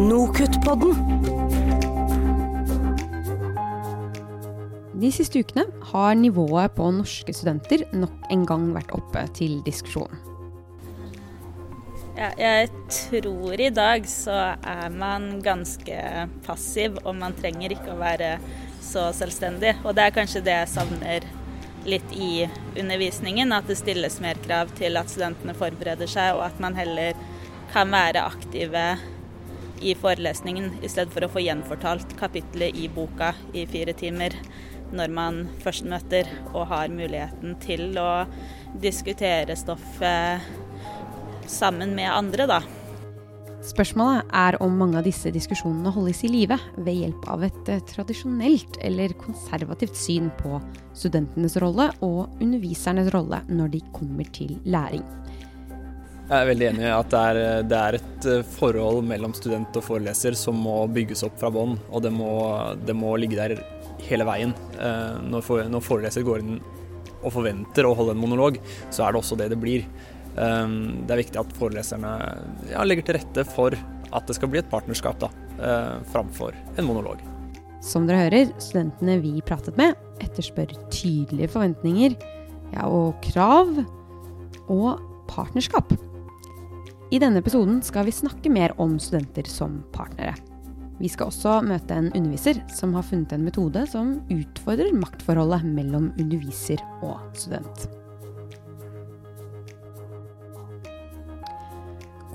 Nokutt-podden. De siste ukene har nivået på norske studenter nok en gang vært oppe til diskusjon. Ja, jeg tror i dag så er man ganske passiv, og man trenger ikke å være så selvstendig. Og det er kanskje det jeg savner litt i undervisningen, at det stilles mer krav til at studentene forbereder seg, og at man heller kan være aktive i forelesningen i stedet for å få gjenfortalt kapittelet i boka i fire timer når man først møter og har muligheten til å diskutere stoffet sammen med andre, da. Spørsmålet er om mange av disse diskusjonene holdes i live ved hjelp av et eh, tradisjonelt eller konservativt syn på studentenes rolle og undervisernes rolle når de kommer til læring. Jeg er veldig enig i at det er, det er, et eh, forhold mellom student og foreleser som må bygges opp fra bånn, og det må, det må, ligge der hele veien. Eh, når, for, når foreleser går inn og forventer å holde en monolog, så er det også det det blir. Um, det er viktig at foreleserne ja, legger til rette for at det skal bli et partnerskap da, framfor en monolog. Som dere hører, studentene vi pratet med, etterspør tydelige forventninger ja, og krav og partnerskap. I denne episoden skal vi snakke mer om studenter som partnere. Vi skal også møte en underviser som har funnet en metode som utfordrer maktforholdet mellom underviser og student.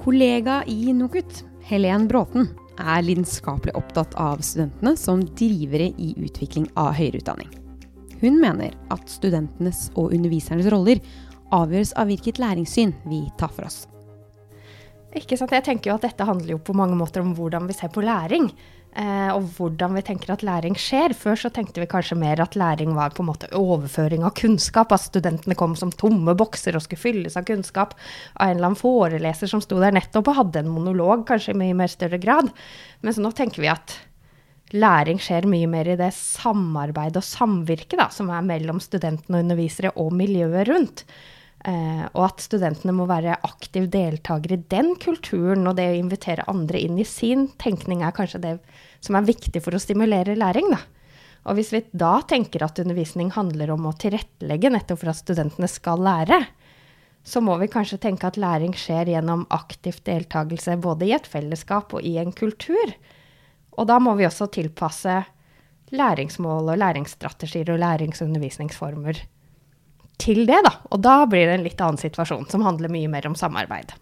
Kollega i NOKUT, Helen Bråten, er lidenskapelig opptatt av studentene som drivere i utvikling av høyere utdanning. Hun mener at studentenes og undervisernes roller avgjøres av hvilket læringssyn vi tar for oss. Ikke sant? Jeg tenker jo at dette handler jo på mange måter om hvordan vi ser på læring. Eh, og hvordan vi tenker at læring skjer. Før så tenkte vi kanskje mer at læring var på en måte overføring av kunnskap. At studentene kom som tomme bokser og skulle fylles av kunnskap av en eller annen foreleser som sto der nettopp og hadde en monolog, kanskje i mye mer større grad. Mens nå tenker vi at læring skjer mye mer i det samarbeidet og samvirket som er mellom studentene og undervisere og miljøet rundt. Eh, og at studentene må være aktiv deltaker i den kulturen, og det å invitere andre inn i sin tenkning er kanskje det som er viktig for å stimulere læring. Da. Og hvis vi da tenker at undervisning handler om å tilrettelegge nettopp for at studentene skal lære, så må vi kanskje tenke at læring skjer gjennom aktiv deltakelse både i et fellesskap og i en kultur. Og da må vi også tilpasse læringsmål og læringsstrategier og lærings- og undervisningsformer til det, da. Og da blir det en litt annen situasjon, som handler mye mer om samarbeid.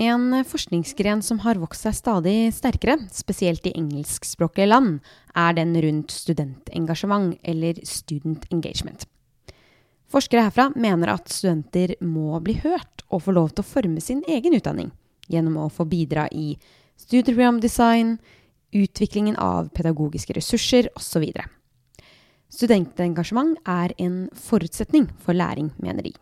En forskningsgren som har vokst seg stadig sterkere, spesielt i engelskspråklige land, er den rundt studentengasjement, eller student engagement. Forskere herfra mener at studenter må bli hørt og få lov til å forme sin egen utdanning gjennom å få bidra i studieprogramdesign, utviklingen av pedagogiske ressurser osv. Studentengasjement er en forutsetning for læring, mener de.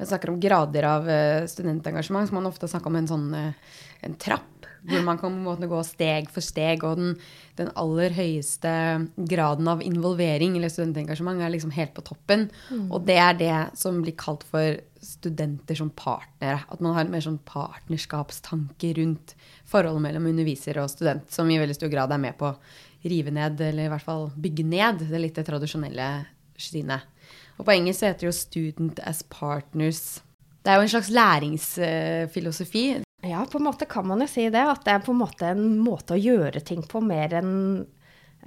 Vi snakker om grader av eh, studentengasjement, så man ofte snakker om en sånn eh, en trapp. Hvor man kan måte, gå steg for steg. Og den, den, aller høyeste graden av involvering eller studentengasjement er liksom helt på toppen. Mm. Og det er det som blir kalt for studenter som partnere. At man har en mer sånn partnerskapstanke rundt forholdet mellom underviser og student, som i veldig stor grad er med på rive ned, eller i hvert fall bygge ned, det litt tradisjonelle synet. Og på engelsk heter det jo 'student as partners'. Det er jo en slags læringsfilosofi. Ja, på en måte kan man jo si det. At det er på en måte en måte å gjøre ting på mer enn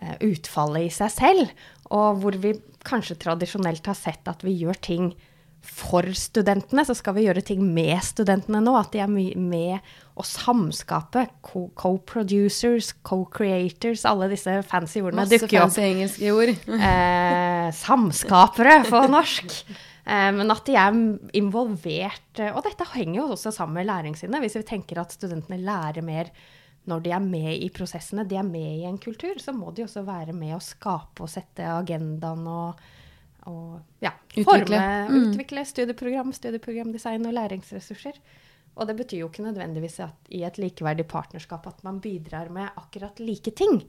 eh, utfallet i seg selv. Og hvor vi kanskje tradisjonelt har sett at vi gjør ting for studentene, så skal vi gjøre ting med studentene nå. At de er med å samskape. Co-producers, co-creators, alle disse fancy ordene Masse dukker opp. Masse fancy engelske ord. eh, samskapere på norsk. Eh, men at de er involvert. Og dette henger jo også sammen med læringssynet, Hvis vi tenker at studentene lærer mer når de er med i prosessene, de er med i en kultur, så må de også være med å skape og sette agendaen og og ja, utvikle. forme, mm. utvikle studieprogram, studieprogramdesign og læringsressurser. Og det betyr jo ikke nødvendigvis at i et likeverdig partnerskap at man bidrar med akkurat like ting.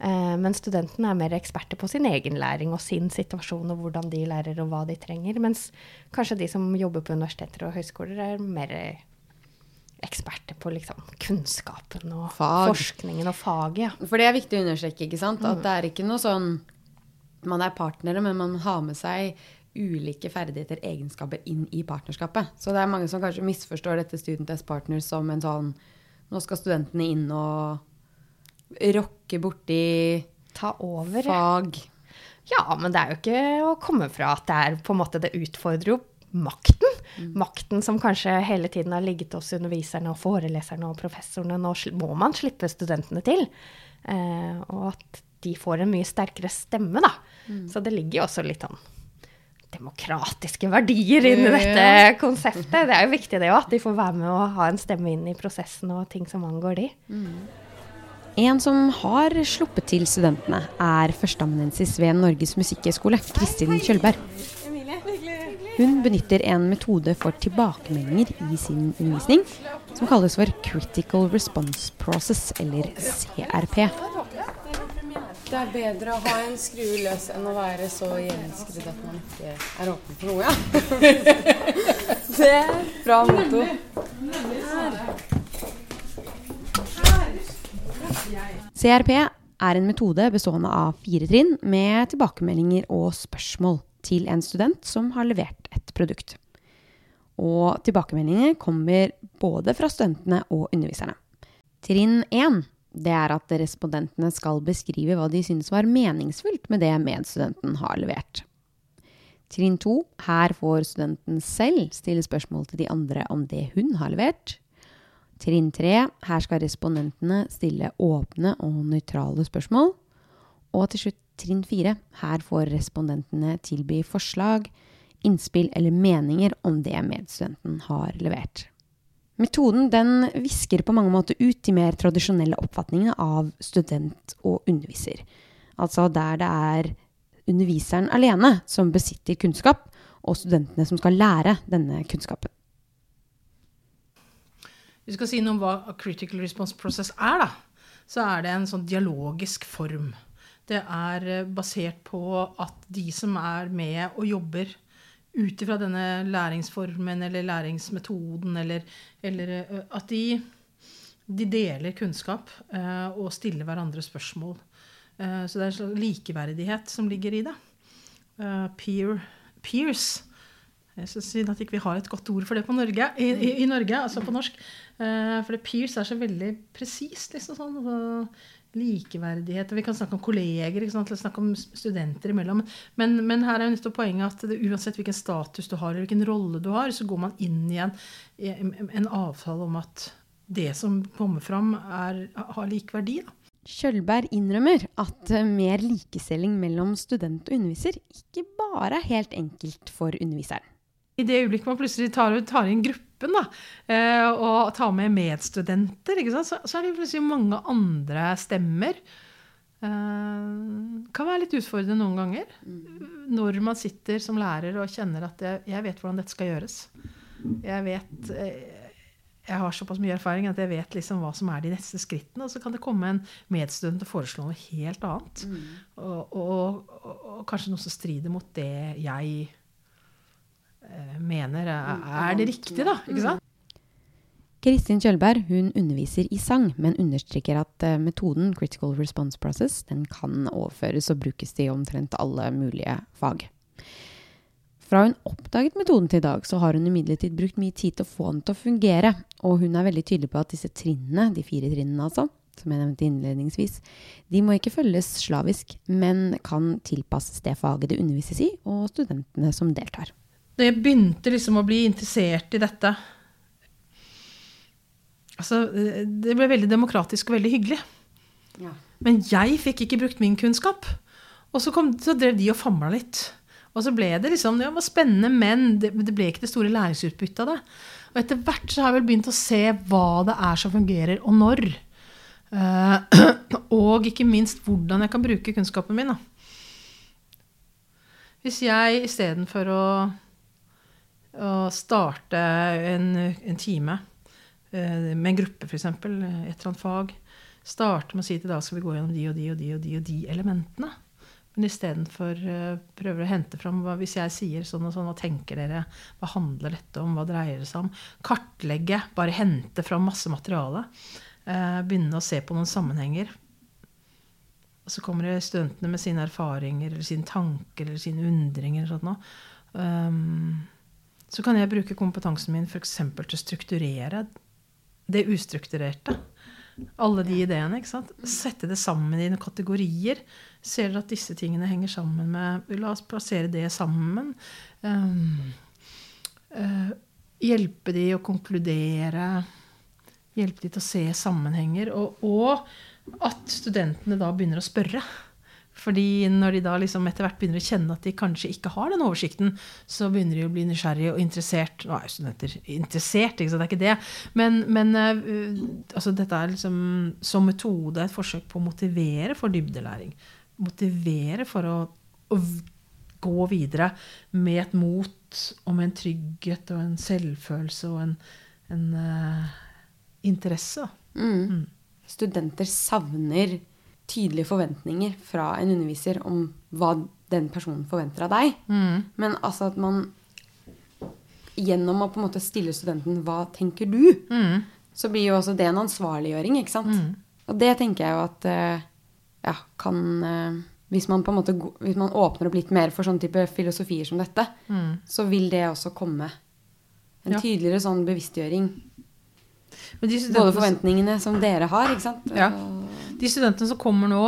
Eh, men studentene er mer eksperter på sin egen læring og sin situasjon og hvordan de lærer og hva de trenger. Mens kanskje de som jobber på universiteter og høyskoler, er mer eksperter på liksom kunnskapen og Fag. forskningen og faget. Ja. For det er viktig å understreke, ikke sant? At det er ikke noe sånn Man er partnere, men man har med seg ulike ferdigheter, egenskaper, inn i partnerskapet. Så det er mange som kanskje misforstår dette Student as Partners som en sånn Nå skal studentene inn og rokke borti Ta over. fag. Ja, men det er jo ikke å komme fra at det er på en måte Det utfordrer jo makten. Makten som kanskje hele tiden har ligget hos underviserne og foreleserne og professorene. Nå må man slippe studentene til. Eh, og at de får en mye sterkere stemme, da. Så det ligger jo også litt sånn demokratiske verdier inn i dette konseptet. Det er jo viktig det òg, at de får være med og ha en stemme inn i prosessen og ting som angår de. En som har sluppet til studentene, er førsteamanuensis ved Norges musikkhøgskole, Kristin Kjølberg. Hun benytter en metode for tilbakemeldinger i sin undervisning, som kalles for Critical Response Process, eller CRP. Det er bedre å ha en skrue løs enn å være så gjenskrudd at man ikke er åpen for noe, ja. Det er bra motto. CRP er en metode bestående av fire trinn med tilbakemeldinger og spørsmål til en student som har levert et produkt. Og tilbakemeldinger kommer både fra studentene og underviserne. Trinn 1 det er at respondentene skal beskrive hva de synes var meningsfullt med det medstudenten har levert. Trinn 2 her får studenten selv stille spørsmål til de andre om det hun har levert. Trinn 3 her skal respondentene stille åpne og nøytrale spørsmål. Og til slutt trinn 4 her får respondentene tilby forslag, innspill eller meninger om det medstudenten har levert. Metoden den visker på mange måter ut de mer tradisjonelle oppfatningene av student og underviser. Altså der det er underviseren alene som besitter kunnskap, og studentene som skal lære denne kunnskapen. Vi skal si noe om hva critical response process er, da. Så er det en sånn dialogisk form. Det er eh, basert på at de som er med og jobber ut ifra denne læringsformen eller læringsmetoden, eller, eller at de, de deler kunnskap uh, og stiller hverandre spørsmål. Uh, så det er en slags likeverdighet som ligger i det. Uh, peer, peers. Jeg synes synd at ikke vi har et godt ord for det på Norge, i, i, i Norge, altså på norsk. For det peers er så veldig presist. liksom sånn, og Likeverdighet. Vi kan snakke om kolleger, ikke sant? snakke om studenter imellom. Men, men her er jo nettopp poenget at det, uansett hvilken status du har, eller hvilken rolle du har, så går man inn i en, en, avtale om at det som kommer fram, er, har lik verdi. Da. Kjølberg innrømmer at eh, mer likestilling mellom student og underviser ikke bare er helt enkelt for underviseren. I det øyeblikket man plutselig tar, tar inn gruppen da, eh, og tar med medstudenter, så, så er det plutselig mange andre stemmer. Uh, kan være litt utfordrende noen ganger. Når man sitter som lærer og kjenner at jeg, jeg vet hvordan dette skal gjøres. Jeg vet eh, jeg har såpass mye erfaring at jeg vet liksom hva som er de neste skrittene. Og så kan det komme en medstudent og foreslå noe helt annet. Og, og, og, og kanskje noe som strider mot det jeg mener er, er det riktige, da. Ikke sant? Kristin Kjølberg hun underviser i sang, men understreker at eh, metoden Critical Response Process den kan overføres og brukes til omtrent alle mulige fag. Fra hun oppdaget metoden til i dag, så har hun imidlertid brukt mye tid til å få den til å fungere, og hun er veldig tydelig på at disse trinnene, de fire trinnene altså, som jeg nevnte innledningsvis, de må ikke følges slavisk, men kan tilpasses det faget det undervises i, og studentene som deltar. Da jeg begynte liksom å bli interessert i dette altså, Det ble veldig demokratisk og veldig hyggelig. Ja. Men jeg fikk ikke brukt min kunnskap. Og så, kom, så drev de og famla litt. Og så ble det liksom, det var spennende, men det, det ble ikke det store læringsutbyttet av det. Og etter hvert så har jeg vel begynt å se hva det er som fungerer, og når. Uh, og ikke minst hvordan jeg kan bruke kunnskapen min. Da. Hvis jeg istedenfor å, å starte en, en time eh, med en gruppe, f.eks., et eller annet fag, starte med å si til da skal vi gå gjennom de og de og de og de, og de elementene. Men istedenfor uh, prøver å hente fram hva, Hvis jeg sier sånn og sånn, hva tenker dere? Hva handler dette om? Hva dreier det seg om? Kartlegge. Bare hente fram masse materiale. Uh, begynne å se på noen sammenhenger. Og så kommer det studentene med sine erfaringer eller sine tanker eller sine undringer. og sånt noe. Um, så kan jeg bruke kompetansen min f.eks. til å strukturere det ustrukturerte. Alle de ideene. ikke sant? Sette det sammen i noen kategorier. Ser dere at disse tingene henger sammen med La oss plassere det sammen. Um, uh, hjelpe de å konkludere. Hjelpe de til å se sammenhenger. Og, og at studentene da begynner å spørre. Fordi når de da liksom etter hvert begynner å kjenne at de kanskje ikke har den oversikten, så begynner de å bli nysgjerrige og interessert. Nå er jo studenter interessert, ikke så det er ikke det. Men, men uh, altså dette er liksom som metode et forsøk på å motivere for dybdelæring. Motivere for å, å gå videre med et mot og med en trygghet og en selvfølelse og en, en uh, interesse. Mm. Mm. Studenter savner tydelige forventninger fra en underviser om hva den personen forventer av deg. Mm. Men altså at man gjennom å på en måte stille studenten 'hva tenker du', mm. så blir jo også det en ansvarliggjøring, ikke sant? Mm. Og det tenker jeg jo at uh, ja, kan uh, hvis, man på en måte, hvis man åpner opp litt mer for sånne type filosofier som dette, mm. så vil det også komme en ja. tydeligere sånn bevisstgjøring. Både forventningene som dere har, ikke sant? Ja de studentene som kommer nå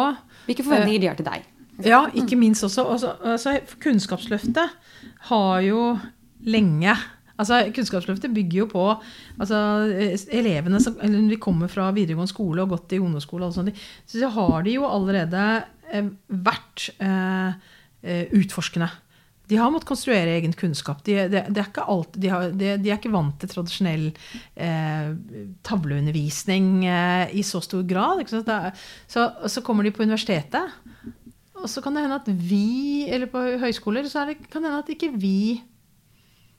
Hvilke forventninger de har til deg? Ja, ikke minst også. også altså, Kunnskapsløftet har jo lenge Altså, Kunnskapsløftet bygger jo på altså, elevene som eller de kommer fra videregående skole og gått i ungdomsskole, og sånt, så har de jo allerede eh, vært eh, eh utforskende. De har måttet konstruere egen kunnskap. De, de, de, er, alt, har, de er, ikke vant til tradisjonell eh, tavleundervisning eh, i så stor grad. Så, så, så, kommer de på universitetet, og så kan det hende at vi, eller på høyskoler, så det, kan det hende at ikke vi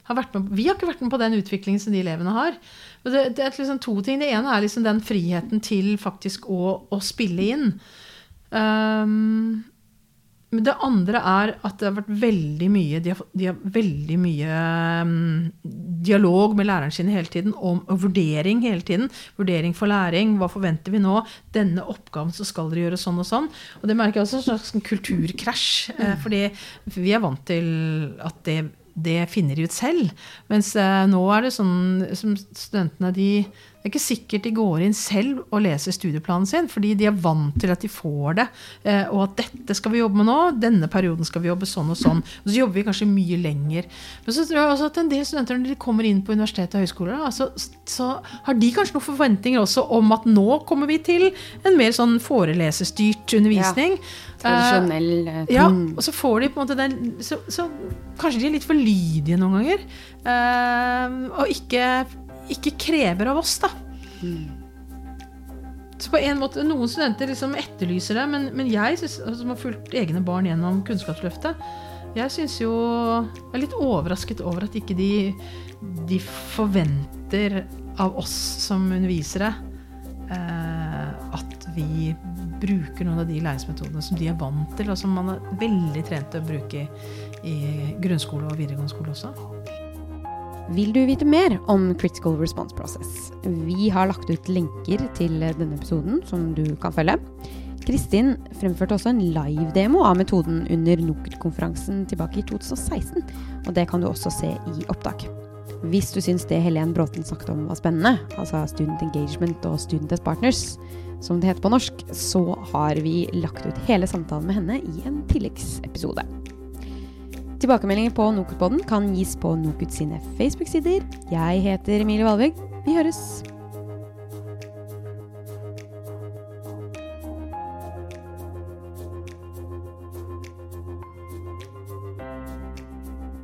har vært med, Vi har ikke vært med på den utviklingen som de elevene har. Det, det, er liksom to ting. Det ene er liksom den friheten til faktisk å, å spille inn. Um, men det andre er at det har vært veldig mye De har, de har veldig mye um, dialog med læreren sin hele tiden om, og vurdering hele tiden. Vurdering for læring. Hva forventer vi nå? Denne oppgaven så skal dere gjøre sånn og sånn. Og det merker jeg også en slags kulturkrasj. Eh, fordi vi er vant til at det, det finner de ut selv. Mens eh, nå er det sånn som studentene de det er ikke sikkert de går inn selv og leser studieplanen sin, fordi de er vant til at de får det. Eh, og at dette skal vi jobbe med nå, denne perioden skal vi jobbe sånn og sånn. Og så jobber vi kanskje mye lenger. Men så tror jeg også at en del studenter når de kommer inn på universitet og høyskoler, altså, så har de kanskje noen forventninger også om at nå kommer vi til en mer sånn foreleserstyrt undervisning. Ja. Tradisjonell uh, Ja, og så får de på en måte den så, så kanskje de er litt for lydige noen ganger. Og ikke ikke krever av oss, da. Så på en måte, Noen studenter liksom etterlyser det, men, men jeg synes, altså, som har fulgt egne barn gjennom Kunnskapsløftet, jeg syns jo Jeg er litt overrasket over at ikke de, de forventer av oss som undervisere eh, at vi bruker noen av de læringsmetodene som de er vant til, og som man er veldig trent til å bruke i grunnskole og videregående skole også. Vil du vite mer om Critical Response Process? Vi har lagt ut lenker til denne episoden som du kan følge. Kristin fremførte også en live-demo av metoden under NOKUT-konferansen tilbake i 2016. Og det kan du også se i opptak. Hvis du syns det Helen Bråten snakket om var spennende, altså Student Engagement og Student as Partners, som det heter på norsk, så har vi lagt ut hele samtalen med henne i en tilleggsepisode. Tilbakemeldinger på Nokutpodden kan gis på Nokut sine Facebook-sider. Jeg heter Emilie Valvig. Vi høres!